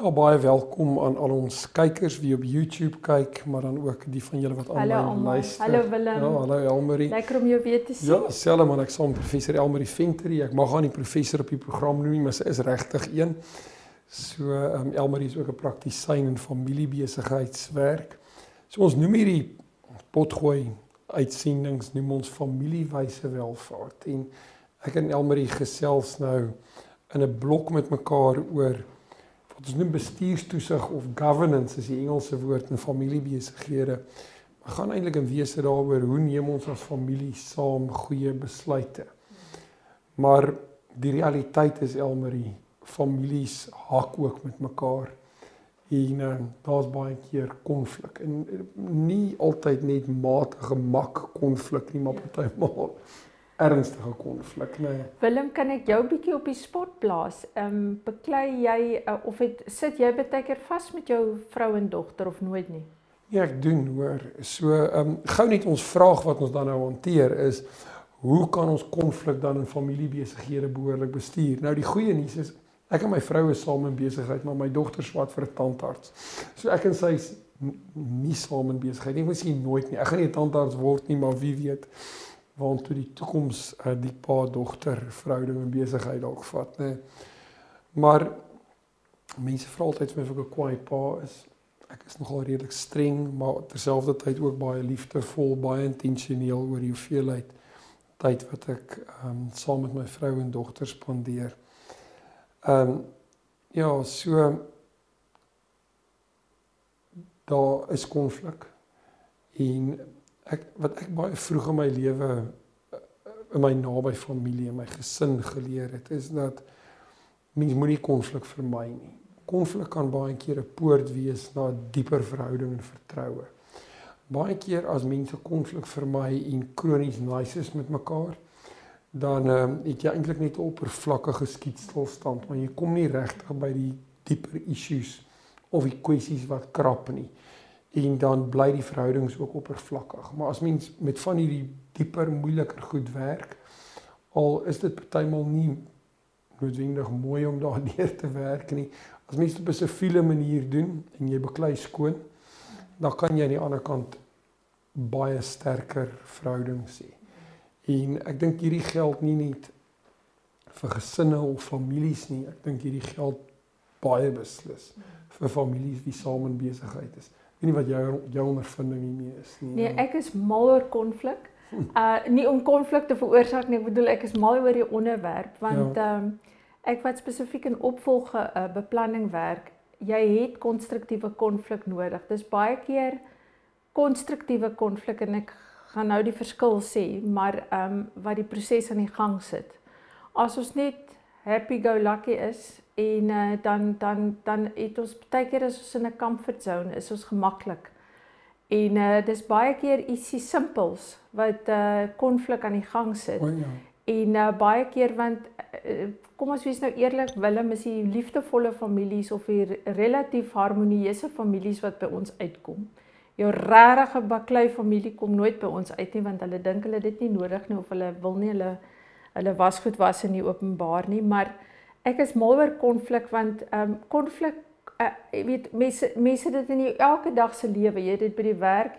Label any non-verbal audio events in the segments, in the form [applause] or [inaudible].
Ja, baie welkom aan al ons kykers wie op YouTube kyk, maar dan ook die van julle wat aanlyn luister. Hallo Willem. Ja, hallo Elmarie. Lekker om jou weer te sien. Ja, selfs man, ek saam professor Elmarie Ventry. Ek mag haar nie professor op die program noem nie, maar sy is regtig een. So, ehm um, Elmarie is ook 'n praktisyn in familiebesigheidswerk. So ons noem hierdie potgooi uitsendings noem ons familiewyse welvaart en ek en Elmarie gesels nou in 'n blok met mekaar oor wat ons noem bestuurstoesig of governance is die Engelse woord in familiebesighede. Maar gaan eintlik in wese daaroor hoe neem ons as familie saam goeie besluite. Maar die realiteit is Elmarie, families hak ook met mekaar en uh, daar's baie keer konflik en uh, nie altyd net matige mak konflik nie, maar partymal ernstige konflik, nê. Nee. Willem, kan ek jou bietjie op die spot plaas? Ehm um, beklei jy uh, of het sit jy baie keer vas met jou vrou en dogter of nooit nie? Ja, ek doen hoor. So, ehm um, gou net ons vraag wat ons dan nou hanteer is hoe kan ons konflik dan in familiebesighede behoorlik bestuur? Nou die goeie nuus is ek en my vrou is saam in besigheid, maar my dogter swat vir 'n tandarts. So ek en sy is nie saam in besigheid nie. Ek miskien nooit nie. Ek gaan nie 'n tandarts word nie, maar wie weet waantoe die toekoms uh, die pa dogter verhouding en besigheid dalk vat, nê. Maar mense vra altyd vir my of ek 'n kwaai pa is. Ek is nogal redelik streng, maar terselfdertyd ook baie liefdevol, baie intentioneel oor die hoeveelheid tyd wat ek ehm um, saam met my vrou en dogter spandeer. Ehm um, ja, so daar is konflik en ek wat ek baie vroeg in my lewe eh, in my naby familie en my gesin geleer het is dat mens moenie konflik vermy nie. Konflik kan baie keer 'n poort wees na 'n dieper verhouding en vertroue. Baie keer as mense konflik vermy en kronies nice is met mekaar, dan ehm um, het jy eintlik net 'n oppervlakkige skietstilstand, maar jy kom nie regtig by die dieper issues of die kwessies wat krap nie en dan bly die verhoudings ook oppervlakkig. Maar as mens met van hierdie dieper, moeiliker goed werk, al is dit partymal nie noodwendig mooi om [laughs] daardeur te werk nie. As mens dit op 'n siviele manier doen en jy beklei skoon, dan kan jy aan die ander kant baie sterker verhoudings hê. En ek dink hierdie geld nie net vir gesinne of families nie. Ek dink hierdie geld baie beslis vir families wie saam in besigheid is weet nie wat jou jou ondervinding hiermee is nie. Nee, ek is mal oor konflik. Uh nie om konflik te veroorsaak nie, ek bedoel ek is mal oor die onderwerp want ja. ehm ja. um, ek wat spesifiek in opvolge uh, beplanning werk, jy het konstruktiewe konflik nodig. Dis baie keer konstruktiewe konflik en ek gaan nou die verskil sê, maar ehm um, wat die proses aan die gang sit. As ons net happy go lucky is en uh, dan dan dan het ons baie keer as ons in 'n comfort zone is ons gemaklik. En uh, dis baie keer ietsie simpels wat uh konflik aan die gang sit. O ja. En uh, baie keer want uh, kom ons wees nou eerlik, Willem is die liefdevolle families of die relatief harmonieuse families wat by ons uitkom. Jou regte baklei familie kom nooit by ons uit nie want hulle dink hulle dit nie nodig nie of hulle wil nie hulle hulle wasgoed was in die openbaar nie, maar ek is mal oor konflik want ehm um, konflik uh, jy weet mense mense dit in jou elke dag se lewe, jy dit by die werk.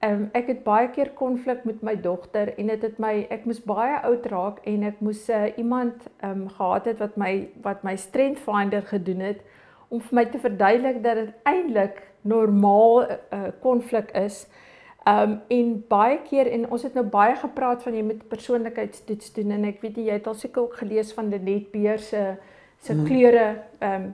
Ehm um, ek het baie keer konflik met my dogter en dit het my ek moes baie oud raak en ek moes uh, iemand ehm um, gehad het wat my wat my strength finder gedoen het om vir my te verduidelik dat dit eintlik normaal konflik uh, is. Um en baie keer en ons het nou baie gepraat van jy moet persoonlikheidstoets doen en ek weet jy het al seker ook gelees van Lenet Beer se se hmm. kleure um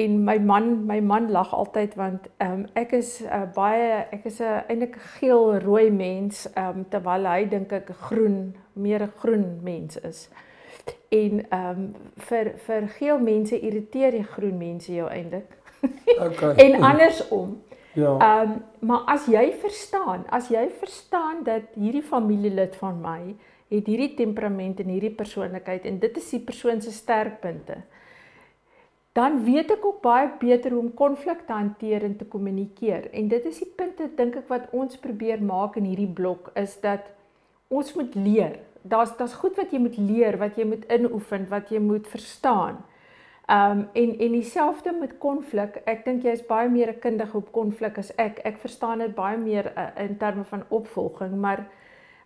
en my man my man lag altyd want um ek is uh, baie ek is 'n eintlik 'n geel rooi mens um terwyl hy dink ek groen meer 'n groen mens is. En ehm um, vir vir geel mense irriteer die groen mense jou eintlik. Okay. [laughs] en andersom. Ja. Ehm um, maar as jy verstaan, as jy verstaan dat hierdie familielid van my het hierdie temperament en hierdie persoonlikheid en dit is die persoon se sterkpunte. Dan weet ek ook baie beter hoe om konflik te hanteer en te kommunikeer. En dit is die punte dink ek wat ons probeer maak in hierdie blok is dat ons moet leer. Daar's daar's goed wat jy moet leer, wat jy moet inoefen, wat jy moet verstaan. Ehm um, en en dieselfde met konflik. Ek dink jy is baie meer kundig op konflik as ek. Ek verstaan dit baie meer uh, in terme van opvolging, maar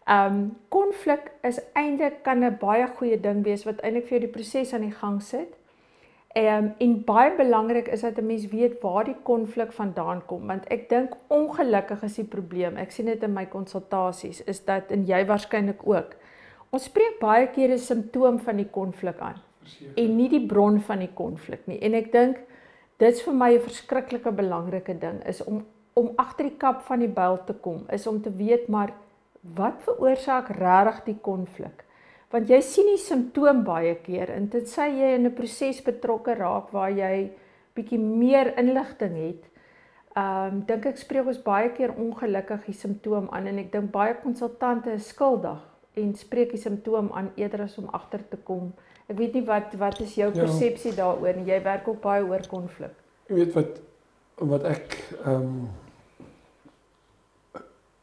ehm um, konflik is eintlik kan 'n baie goeie ding wees wat eintlik vir jou die proses aan die gang sit. Ehm um, en baie belangrik is dat 'n mens weet waar die konflik vandaan kom, want ek dink ongelukkig is die probleem. Ek sien dit in my konsultasies is dat en jy waarskynlik ook. Ons spreek baie keer 'n simptoom van die konflik aan Verseker. en nie die bron van die konflik nie. En ek dink dit's vir my 'n verskriklike belangrike ding is om om agter die kap van die byl te kom, is om te weet maar wat veroorsaak regtig die konflik? Want jy sien die simptoom baie keer en dit sê jy in 'n proses betrokke raak waar jy bietjie meer inligting het. Ehm um, dink ek spreek ons baie keer ongelukkig die simptoom aan en ek dink baie konsultante is skuldig en spreek die simptoom aan eerder as om agter te kom Ek weet nie wat wat is jou ja. persepsie daaroor nie. Jy werk ook baie oor konflik. Jy weet wat wat ek ehm um,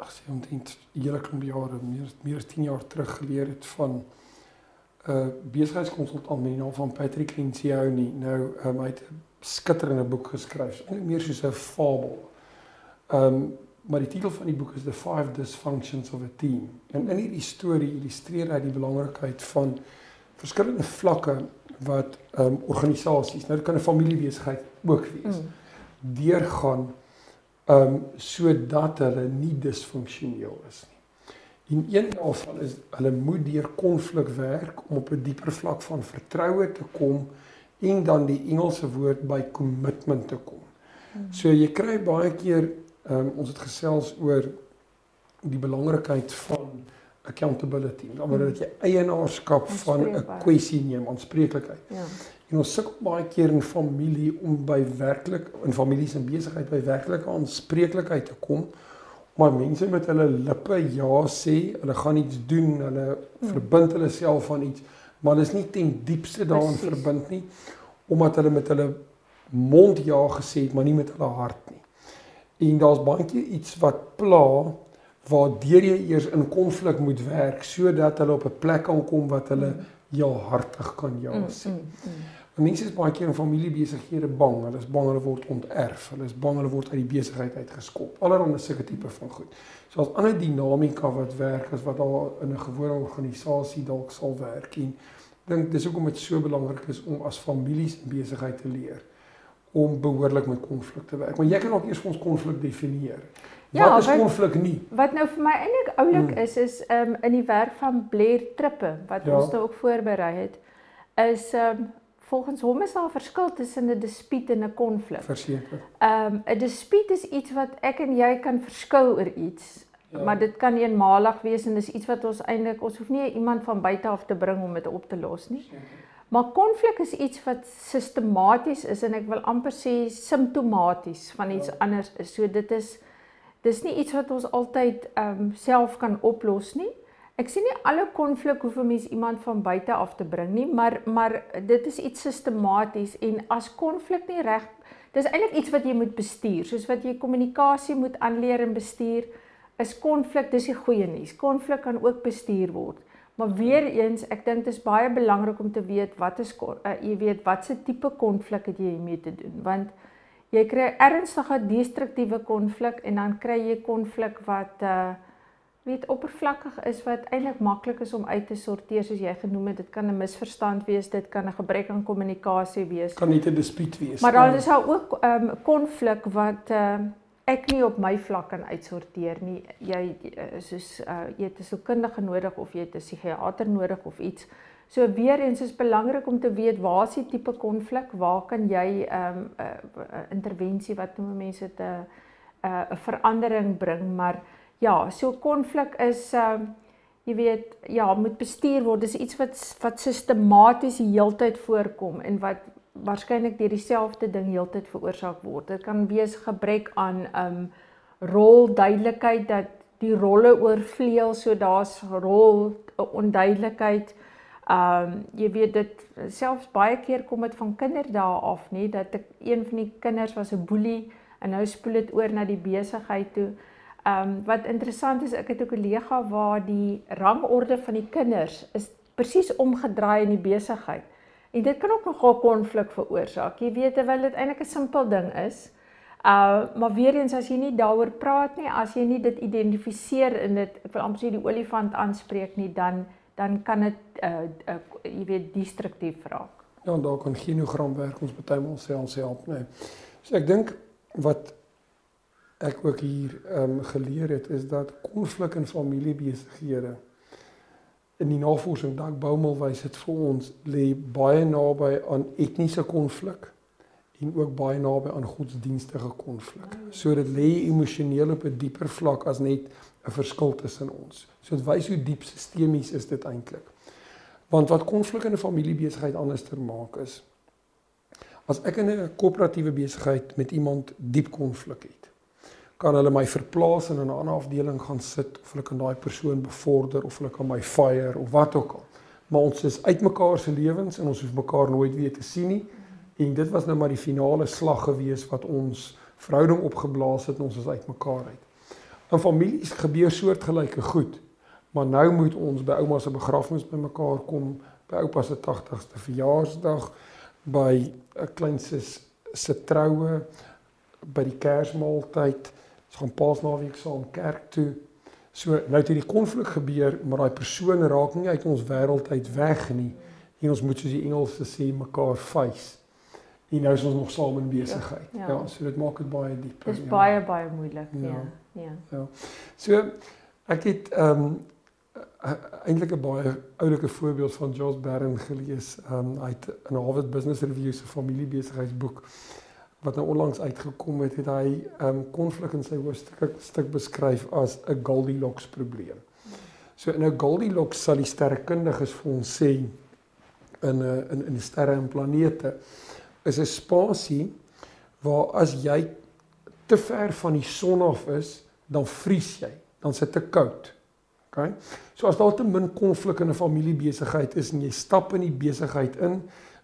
ag sê omtrent hele klomp jare meer meer as 10 jaar terug geleer het van 'n uh, besigheidskonsultant met die naam van Patrick Lencioni. Nou um, hy het 'n skitterende boek geskryf, eintlik meer soos 'n fabel. Ehm um, maar die titel van die boek is The Five Dysfunctions of a Team. En in hierdie storie illustreer hy die belangrikheid van verskillende vlakke wat ehm um, organisasies, nou dit kan 'n familiebesigheid ook wees, mm. deurgaan ehm um, sodat hulle nie disfunksioneel is nie. En een daarvan is hulle moet deur konflik werk om op 'n dieper vlak van vertroue te kom en dan die Engelse woord by commitment te kom. Mm. So jy kry baie keer ehm um, ons het gesels oor die belangrikheid van accountability. Dan word dit jy eienaarskap van 'n kwessie neem, aanspreeklikheid. Ja. En ons sukkel baie keer in familie om by werklik in families en besigheid by werklike aanspreeklikheid te kom. Maar mense met hulle lippe ja sê, hulle gaan iets doen, hulle hmm. verbind hulle self aan iets, maar hulle is nie ten diepste daaraan Precies. verbind nie omdat hulle met hulle mond ja gesê het, maar nie met hulle hart. En daar's baie keer iets wat pla waardeur jy eers in konflik moet werk sodat hulle op 'n plek kan kom wat hulle mm. ja hartig kan ja mm, sê. Mm, mm, mm. Mense is baie keer in familiebesighede bang, hulle is bang hulle word onterf, hulle is bang hulle word uit die besigheid uitgeskop. Allerhande sulke tipe van goed. So as ander dinamika wat werk as wat al in 'n gewone organisasie dalk sal werk en dink dis hoekom dit so belangrik is om as families besigheid te leer om behoorlik met konflik te werk. Maar jy kan ook eers ons konflik definieer. Ja, wat is konflik nie? Wat nou vir my eintlik oulik hmm. is is um in die werk van Blair Trippe wat ja. ons nou ook voorberei het is um volgens hom is daar 'n verskil tussen 'n dispuut en 'n konflik. Verseker. Um 'n dispuut is iets wat ek en jy kan verskil oor iets. Ja. Maar dit kan eenmalig wees en dis iets wat ons eintlik ons hoef nie iemand van buite af te bring om dit op te los nie. Maar konflik is iets wat sistematies is en ek wil amper sê simptomaties van iets ja. anders is. So dit is dis nie iets wat ons altyd ehm um, self kan oplos nie. Ek sien nie alle konflik hoef 'n mens iemand van buite af te bring nie, maar maar dit is iets sistematies en as konflik nie reg dis eintlik iets wat jy moet bestuur, soos wat jy kommunikasie moet aanleer en bestuur, is konflik dis die goeie nuus. Konflik kan ook bestuur word. Maar weer eens, ek dink dit is baie belangrik om te weet wat is uh, jy weet watse tipe konflik het jy mee te doen, want jy kry ernstige destruktiewe konflik en dan kry jy konflik wat uh weet oppervlakkig is wat eintlik maklik is om uit te sorteer soos jy genoem het. Dit kan 'n misverstand wees dit kan 'n gebrek aan kommunikasie wees. Kan nie 'n dispuut wees maar dan is daar ook um konflik wat uh ek nie op my vlak kan uitsorteer nie. Jy soos uh jy het 'n sielkundige nodig of jy het 'n psigiater nodig of iets. So weer eens is belangrik om te weet waar is die tipe konflik, waar kan jy 'n um, uh, uh, intervensie wat noem mense dit 'n 'n verandering bring, maar ja, so konflik is um, jy weet, ja, moet bestuur word. Dis iets wat wat sistematies die heeltyd voorkom en wat waarskynlik deur dieselfde ding heeltyd veroorsaak word. Dit kan wees gebrek aan um rolduidelikheid dat die rolle oorvleuel, so daar's rol onduidelikheid. Um jy weet dit selfs baie keer kom dit van kinderdae af, nê, dat ek een van die kinders was 'n boelie en nou spoel dit oor na die besigheid toe. Um wat interessant is, ek het 'n kollega waar die rangorde van die kinders is presies omgedraai in die besigheid. En dit kan ook nogal konflik veroorsaak. Jy weet terwyl dit eintlik 'n simpel ding is. Uh maar weer eens as jy nie daaroor praat nie, as jy nie dit identifiseer en dit ek wil amper sê die olifant aanspreek nie, dan dan kan dit uh, uh jy weet destruktief raak. Ja, daar kan genogram werk ons partymal self help, nê. Nee. So ek dink wat ek ook hier ehm um, geleer het is dat konflik in familiebesighede in die navorsing dalk Boumel wys dit vir ons lê baie naby aan etniese konflik en ook baie naby aan godsdienstige konflik. So dit lê emosioneel op 'n dieper vlak as net 'n verskil tussen ons. So dit wys hoe diep sistemies is dit eintlik. Want wat konflik in 'n familiebesigheid anders ter maak is as ek in 'n koöperatiewe besigheid met iemand diep konflik het, kan hulle my verplaas in 'n ander afdeling gaan sit of hulle kan daai persoon bevorder of hulle kan my fire of wat ook al. Maar ons is uitmekaar se lewens en ons hoef mekaar nooit weer te sien nie. En dit was nou maar die finale slag gewees wat ons verhouding opgeblaas het en ons is uitmekaar uit. In families gebeur soortgelyke goed. Maar nou moet ons by ouma se begrafnis bymekaar kom, by oupa se 80ste verjaarsdag, by 'n klein sis se troue, by die Kersmaaltyd. Ons gaan Paasnaweek saam kerk toe. So nou het hierdie konflik gebeur, maar daai persoon raak nie uit ons wêreld uit weg nie. En ons moet soos die Engelse sê mekaar face en nou is ons nog saam in besigheid. Ja, ja. ja, so dit maak dit baie diep. Dit is ja. baie baie moeilik, ja. Ja. Ja. ja. So ek het ehm um, eintlik 'n baie oulike voorbeeld van Jos Barron gelees. Ehm um, hy het in Harvard Business Review se familiebesigheidsboek wat nou onlangs uitgekom het, het hy um, konflik in sy hoofstuk stuk beskryf as 'n Goldilocks probleem. So in 'n Goldilocks sal die sterrekundiges vir ons sê in 'n eh, in in sterre en planete is 'n spasie waar as jy te ver van die son af is, dan vries jy, dan sit te koud. OK? So as daar te min konflik in 'n familiebesigheid is en jy stap in die besigheid in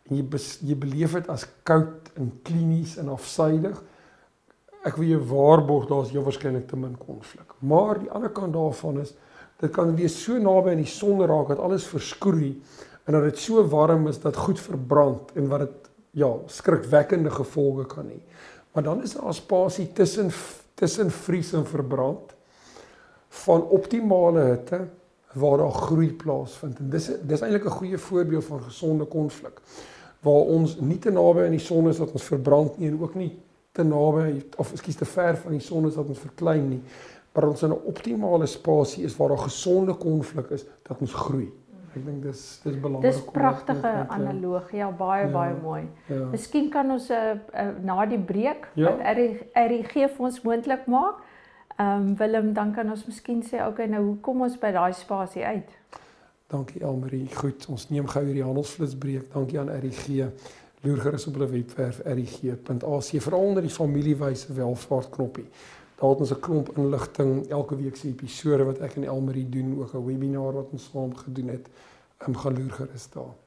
en jy bes, jy beleef dit as koud en klinies en afsydig, ek wil jou waarborg daar's jou waarskynlik te min konflik. Maar die ander kant daarvan is dit kan wees so naby aan die son raak dat alles verskroei en dat dit so warm is dat goed verbrand en wat dit ja, skrikwekkende gevolge kan hê. Maar dan is daar spasie tussen tussen vries en verbrand van optimale hitte waar daar groei plaasvind. En dis dis eintlik 'n goeie voorbeeld van gesonde konflik waar ons nie te naby aan die son is dat ons verbrand nie en ook nie te naby of ekskuus te ver van die son is dat ons verklein nie, maar ons in 'n optimale spasie is waar daar gesonde konflik is dat ons groei. Ek dink dis dis belangrik. Dis pragtige analogie, ja, baie ja, baie mooi. Ja. Miskien kan ons 'n uh, uh, na die breek ja. wat RG vir ons moontlik maak. Ehm um, Willem, dan kan ons miskien sê okay, nou hoe kom ons by daai spasie uit? Dankie Elmarie. Goed, ons neem gou hierdie handelsflitsbreek. Dankie aan RG. Loer gerus op hulle webwerf rg.ac veral onder die familiewyse welvaart knoppie. Daar het ons 'n klomp inligting elke week se episode wat ek en Elmarie doen, ook 'n webinar wat ons saam gedoen het. Ehm um, geloer gerus daar.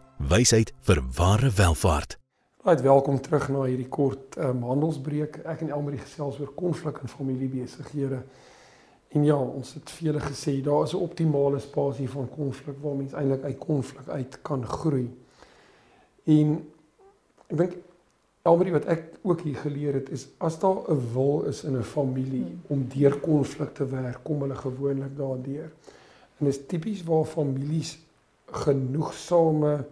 wysheid vir ware welvaart. Right, welkom terug na hierdie kort um, handelsbreek. Ek en Elmarie gesels oor konflik in familiebesighede. En ja, ons het vele gesê daar is 'n optimale spasie van konflik waar mens eintlik uit konflik uit kan groei. En ek dink Elmarie wat ek ook hier geleer het is as daar 'n wil is in 'n familie hmm. om deur konflik te werk, kom hulle gewoonlik daardeur. En dit is tipies waar families genoegsame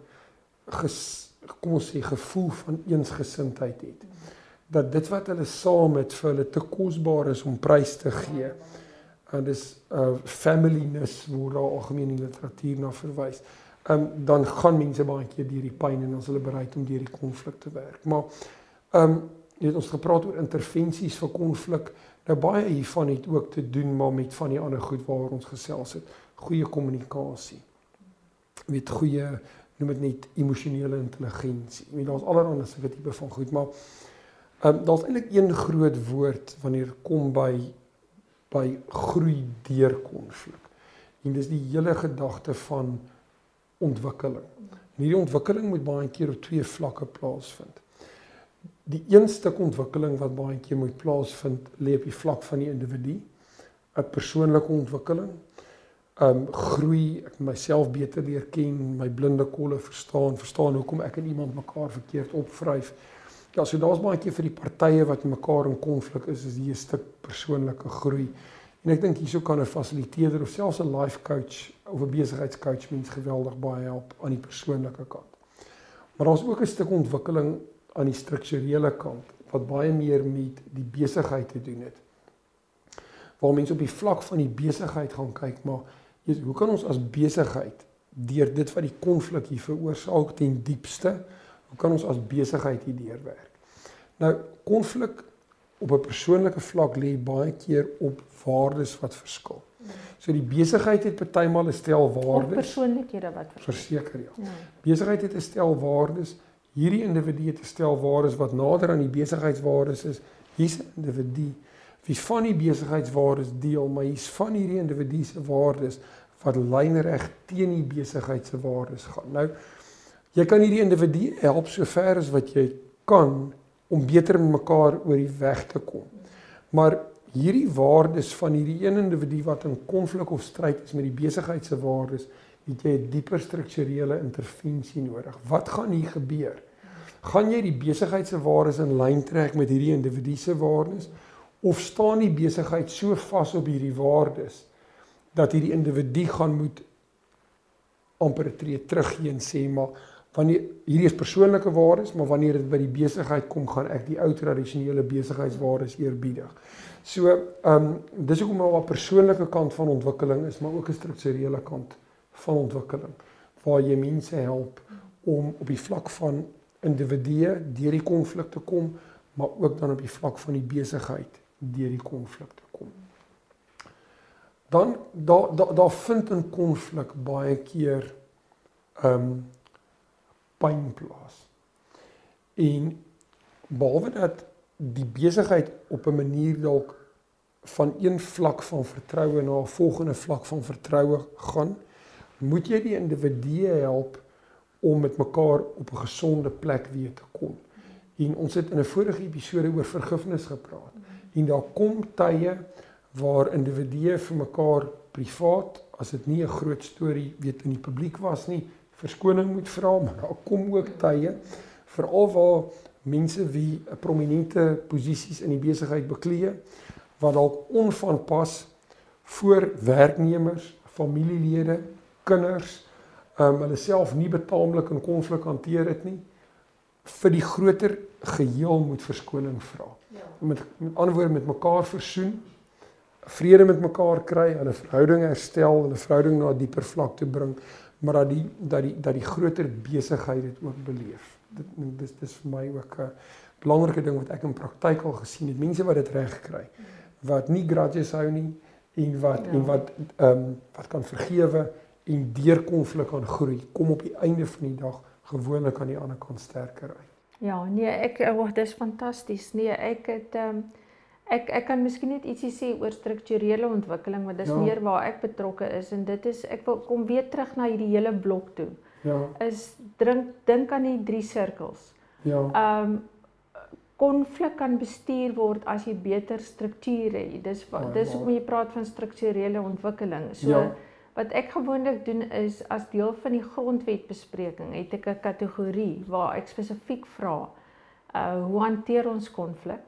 ges, kom ons sê gevoel van eensgesindheid het. Dat dit wat hulle saam het vir hulle te kosbaar is om prys te gee. En dis 'n uh, familyness word daar algemeen in literatuur na verwys. Ehm um, dan gaan mense baie keer deur die pyn en ons hulle bereid om deur die konflik te werk. Maar ehm um, jy het ons gepraat oor intervensies vir konflik. Nou baie hiervan het ook te doen maar met van die ander goed waaroor ons gesels het. Goeie kommunikasie. Met goeie noem dit net emosionele intelligensie. Ek weet daar's allerlei sulke tipe van goed, maar ehm um, daar's eintlik een groot woord wanneer kom by by groei deur konflik. En dis die hele gedagte van ontwikkeling. En hierdie ontwikkeling moet baie keer op twee vlakke plaasvind. Die een stuk ontwikkeling wat baie keer moet plaasvind, lê op die vlak van die individu, 'n persoonlike ontwikkeling um groei, ek myself beter leer ken, my blinde kolle verstaan, verstaan hoekom ek en iemand mekaar verkeerd opvryf. Ja, so daar's baie keer vir die partye wat mekaar in konflik is, is hier 'n stuk persoonlike groei. En ek dink hierso kan 'n fasiliteerder of selfs 'n life coach of 'n besigheidscoach mens geweldig baie help aan die persoonlike kant. Maar daar's ook 'n stuk ontwikkeling aan die strukturele kant wat baie meer met die besigheid te doen het. Waar mense op die vlak van die besigheid gaan kyk, maar is hoe kan ons as besigheid deur dit wat die konflik hier veroorsaak ten diepste, hoe kan ons as besigheid hier deurwerk? Nou, konflik op 'n persoonlike vlak lê baie keer op waardes wat verskil. So die besigheid het partymal 'n stel waardes. Persoonlikhede wat verseker ja. ja. Besigheid het 'n stel waardes. Hierdie individu het 'n stel waardes wat nader aan die besigheidswaardes is. Hier's 'n individu wie van die besigheidswaardes deel, maar hier's van hierdie individu se waardes wat lynreg teen die besigheid se waardes gaan. Nou jy kan hierdie individu help sover as wat jy kan om beter met mekaar oor die weg te kom. Maar hierdie waardes van hierdie een individu wat in konflik of stryd is met die besigheid se waardes, het jy 'n dieper strukturele intervensie nodig. Wat gaan hier gebeur? Gaan jy die besigheid se waardes in lyn trek met hierdie individu se waardes of staan die besigheid so vas op hierdie waardes dat hierdie individu gaan moet amper tree teruggee en sê maar wanneer hierdie is persoonlike waardes, maar wanneer dit by die besigheid kom, gaan ek die ou tradisionele besigheidswaardes eerbiedig. So, ehm um, dis hoekom maar 'n persoonlike kant van ontwikkeling is, maar ook 'n strukturele kant van ontwikkeling waar jy mense help om op die vlak van individue deur die konflik te kom, maar ook dan op die vlak van die besigheid deur die konflik te kom dan daar daar daar vind 'n konflik baie keer ehm um, pyn plaas. En behalwe dat die besigheid op 'n manier dalk van een vlak van vertroue na 'n volgende vlak van vertroue gaan, moet jy die individue help om met mekaar op 'n gesonde plek weer te kom. En ons het in 'n vorige episode oor vergifnis gepraat. En daar kom tye waar individue vir mekaar privaat as dit nie 'n groot storie weet in die publiek was nie verskoning moet vra maar daar kom ook tye veral waar mense wie 'n prominente posisies in die besigheid beklee wat dalk onvanpas voor werknemers, familielede, kinders um hulle self nie betaamlik in konflik hanteer het nie vir die groter geheel moet verskoning vra. Ja. Met met ander woorde met mekaar versoen vrede met mekaar kry, hulle verhouding herstel, hulle verhouding na 'n dieper vlak toe bring, maar dat die dat die dat die groter besigheid dit ook beleef. Dit dis dis vir my ook 'n belangrike ding wat ek in praktyk al gesien het. Mense wat dit reg kry, wat nie grudges hou nie en wat ja. en wat ehm um, wat kan vergewe en deur konflik aan groei, kom op die einde van die dag gewoonlik aan die ander kant sterker uit. Ja, nee, ek oh, dis fantasties. Nee, ek het ehm um, Ek ek kan miskien net ietsie sê oor strukturele ontwikkeling want dis ja. meer waar ek betrokke is en dit is ek wil kom weer terug na hierdie hele blok toe. Ja. Is drink dink aan die drie sirkels. Ja. Ehm um, konflik kan bestuur word as jy beter struktuur het. Dis ja, dis hoekom jy praat van strukturele ontwikkeling. So ja. Wat ek gewoonlik doen is as deel van die grondwetbespreking het ek 'n kategorie waar ek spesifiek vra uh hoe hanteer ons konflik?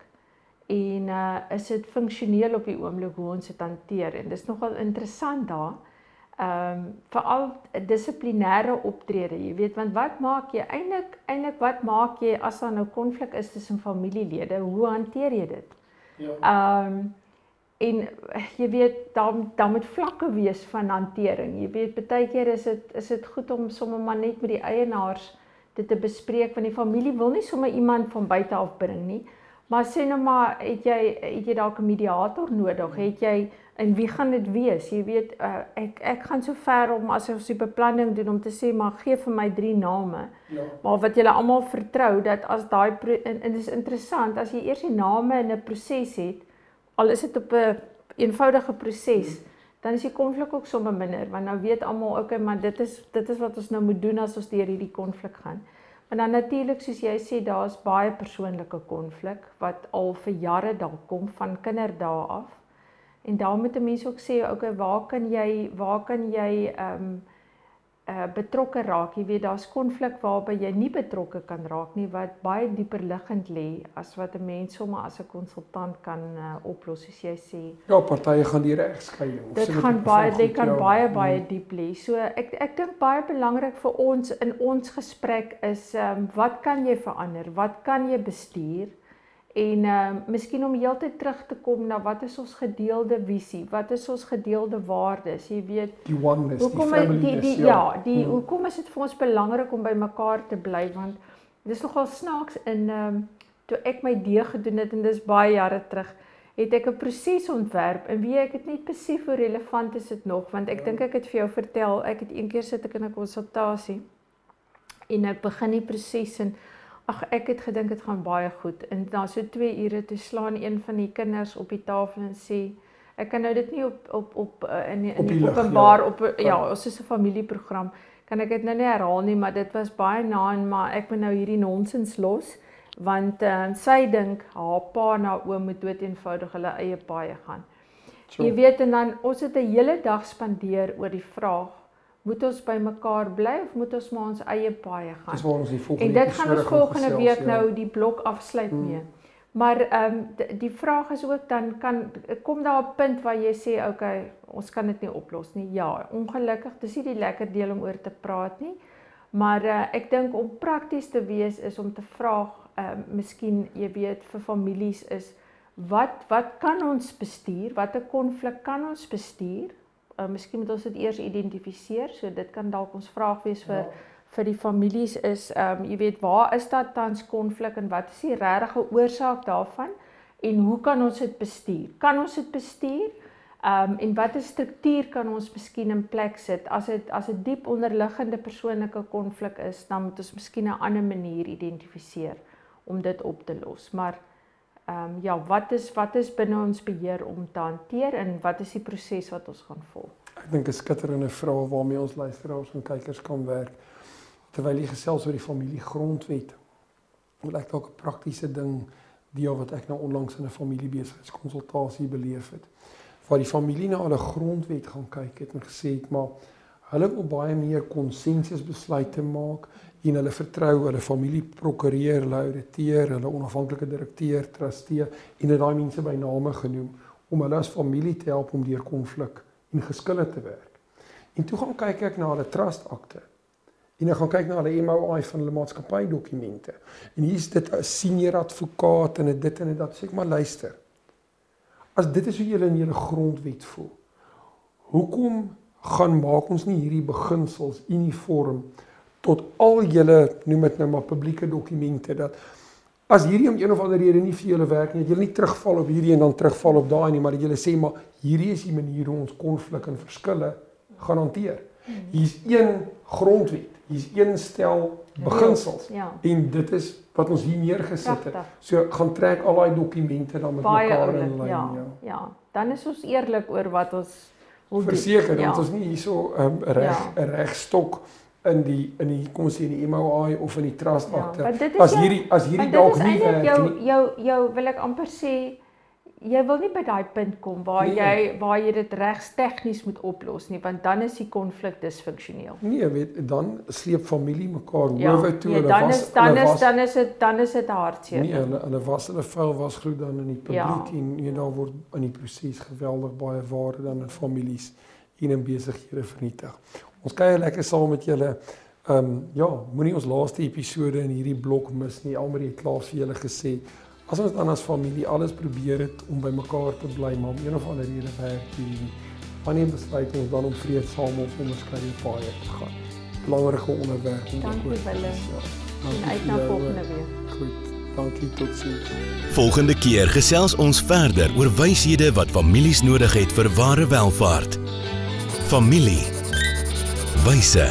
en uh is dit funksioneel op die oomblik hoe ons dit hanteer en dis nogal interessant daar. Ehm um, veral dissiplinêre optrede, jy weet, want wat maak jy eintlik eintlik wat maak jy as daar nou konflik is tussen familielede? Hoe hanteer jy dit? Ja. Ehm um, en jy weet dan dan moet vlakke wees van hantering. Jy weet baie keer is dit is dit goed om sommer maar net met die eienaars dit te bespreek want die familie wil nie sommer iemand van buite af bring nie. Maar sê nou maar het jy het jy dalk 'n mediator nodig? Het jy en wie gaan dit wees? Jy weet uh, ek ek gaan so ver om as ons die beplanning doen om te sê maar gee vir my drie name. Ja. Maar wat julle almal vertrou dat as daai en, en dit is interessant as jy eers die name in 'n proses het, al is dit op 'n een eenvoudige proses, dan is die konflik ook sommer minder want nou weet almal okay, maar dit is dit is wat ons nou moet doen as ons deur hierdie konflik gaan. Maar dan natuurlik soos jy sê, daar's baie persoonlike konflik wat al vir jare daar kom van kinderdae af. En daar moet 'n mens ook sê, okay, waar kan jy waar kan jy ehm um, uh betrokke raak? Jy weet daar's konflik waarby jy nie betrokke kan raak nie wat baie dieper liggend lê as wat 'n mens sommer as 'n konsultant kan uh, oplos soos jy sê. Ja, partye gaan die regskeiding. Dit gaan baie dit kan ja. baie baie hmm. diep lê. So ek ek dink baie belangrik vir ons in ons gesprek is ehm um, wat kan jy verander? Wat kan jy bestuur? En ehm uh, miskien om heeltyd terug te kom na wat is ons gedeelde visie? Wat is ons gedeelde waardes? Jy weet, die oneness, hoekom die die, die ja, ja die hmm. hoekom is dit vir ons belangrik om by mekaar te bly want dis nogal snaaks in ehm um, toe ek my D gedoen het en dis baie jare terug het ek 'n proses ontwerp en wie ek het net besef hoe relevant is dit nog want ek ja. dink ek het vir jou vertel ek het eendag sit ek in 'n konsultasie en ek begin die proses en Ag ek het gedink dit gaan baie goed. En na so 2 ure toe slaan een van die kinders op die tafel en sê ek kan nou dit nie op op op uh, in in op die, die openbaar ja. op ja, ons is 'n familieprogram. Kan ek dit nou nie herhaal nie, maar dit was baie na en maar ek moet nou hierdie nonsens los want uh, sy dink haar pa na oom moet dood eenvoudig hulle eie paai gaan. So. Jy weet en dan ons het 'n hele dag spandeer oor die vraag moet ons by mekaar bly of moet ons maar ons eie paaie gaan? Dis waar ons die volgende En dit gaan ons volgende gesels, week ja. nou die blok afsluit hmm. mee. Maar ehm um, die vraag is ook dan kan kom daar 'n punt waar jy sê okay, ons kan dit nie oplos nie. Ja, ongelukkig, dis nie die lekker deel om oor te praat nie. Maar uh, ek dink om prakties te wees is om te vra ehm uh, miskien jy weet vir families is wat wat kan ons bestuur? Watter konflik kan ons bestuur? Uh, miskien moet ons dit eers identifiseer. So dit kan dalk ons vraag wees vir ja. vir die families is ehm um, jy weet waar is daar tans konflik en wat is die regte oorsaak daarvan en hoe kan ons dit bestuur? Kan ons dit bestuur? Ehm um, en watter struktuur kan ons miskien in plek sit as dit as 'n diep onderliggende persoonlike konflik is, dan moet ons miskien 'n ander manier identifiseer om dit op te los. Maar ehm um, ja, wat is wat is binne ons beheer om te hanteer en wat is die proses wat ons gaan volg? Ek dink 'n skitterende vraag waarmee ons luisteraars en kykers kan werk terwyl jy gesels oor die familiegrondwet. Wil ek dalk 'n praktiese ding deel wat ek nou onlangs in 'n familiebesigheidskonsultasie beleef het. Waar die familie na hulle grondwet gaan kyk het en gesê het maar hulle wil baie meer konsensusbesluite maak en hulle vertrou hulle familie prokureur, hulle ouditeur, hulle onafhanklike direkteur, trustee en dit daai mense by name genoem om hulle as familie te help om deur konflik en geskille te werk. En toe gaan kyk ek na hulle trust akte. En ek gaan kyk na hulle MOI van hulle maatskappy dokumente. En hier's dit 'n senior advokaat en dit en dit sê ek maar luister. As dit is hoe julle in julle grondwet voel. Hoekom gaan maak ons nie hierdie beginsels uniform tot al julle noem dit nou maar publieke dokumente dat as hierdie om een of ander rede nie vir julle werk nie, dat julle nie terugval op hierdie en dan terugval op daai nie, maar dat julle sê maar hierdie is die manier hoe ons konflik en verskille gaan hanteer. Hier's een grondwet, hier's een stel beginsels. Ja. En dit is wat ons hier neergesit het. So gaan trek al daai dokumente dan met Baie mekaar in lyn, ja. Ja. ja. Dan is ons eerlik oor wat ons verseker dat ja. ons nie hierso 'n um, reg 'n ja. regstok in die in die kom ons sê in die MOI of in die trust akte. Ja, as hierdie as hierdie dalk nie jou. Jou jou wil ek amper sê jy wil nie by daai punt kom waar nee. jy waar jy dit regs tegnies moet oplos nie want dan is die konflik disfunksioneel. Nee, weet dan sleep familie mekaar ja, hoewe toe nee, dan was, is dan is was, dan is dit dan is dit hartseer. Nee, hulle hulle was hulle vuil was gloed dan in die publiek ja. en jy daar word in die proses geweldig baie waarde dan in families en in besighede vernietig. Ons kuier lekker saam met julle. Ehm um, ja, moenie ons laaste episode in hierdie blok mis nie. Almal het klaar vir julle gesê. As ons dan as familie alles probeer het om by mekaar te bly, maar om een of ander rede werk hier nie. Wanneer besluit ons dan om vreedsaam op onderskeie paaie te gaan? Belangrike onderwerp om te bespreek. En uit na volgende week. Goed. Dankie tot sins. Volgende keer gesels ons verder oor wyshede wat families nodig het vir ware welvaart. Familie. Wyse.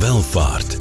Welvaart.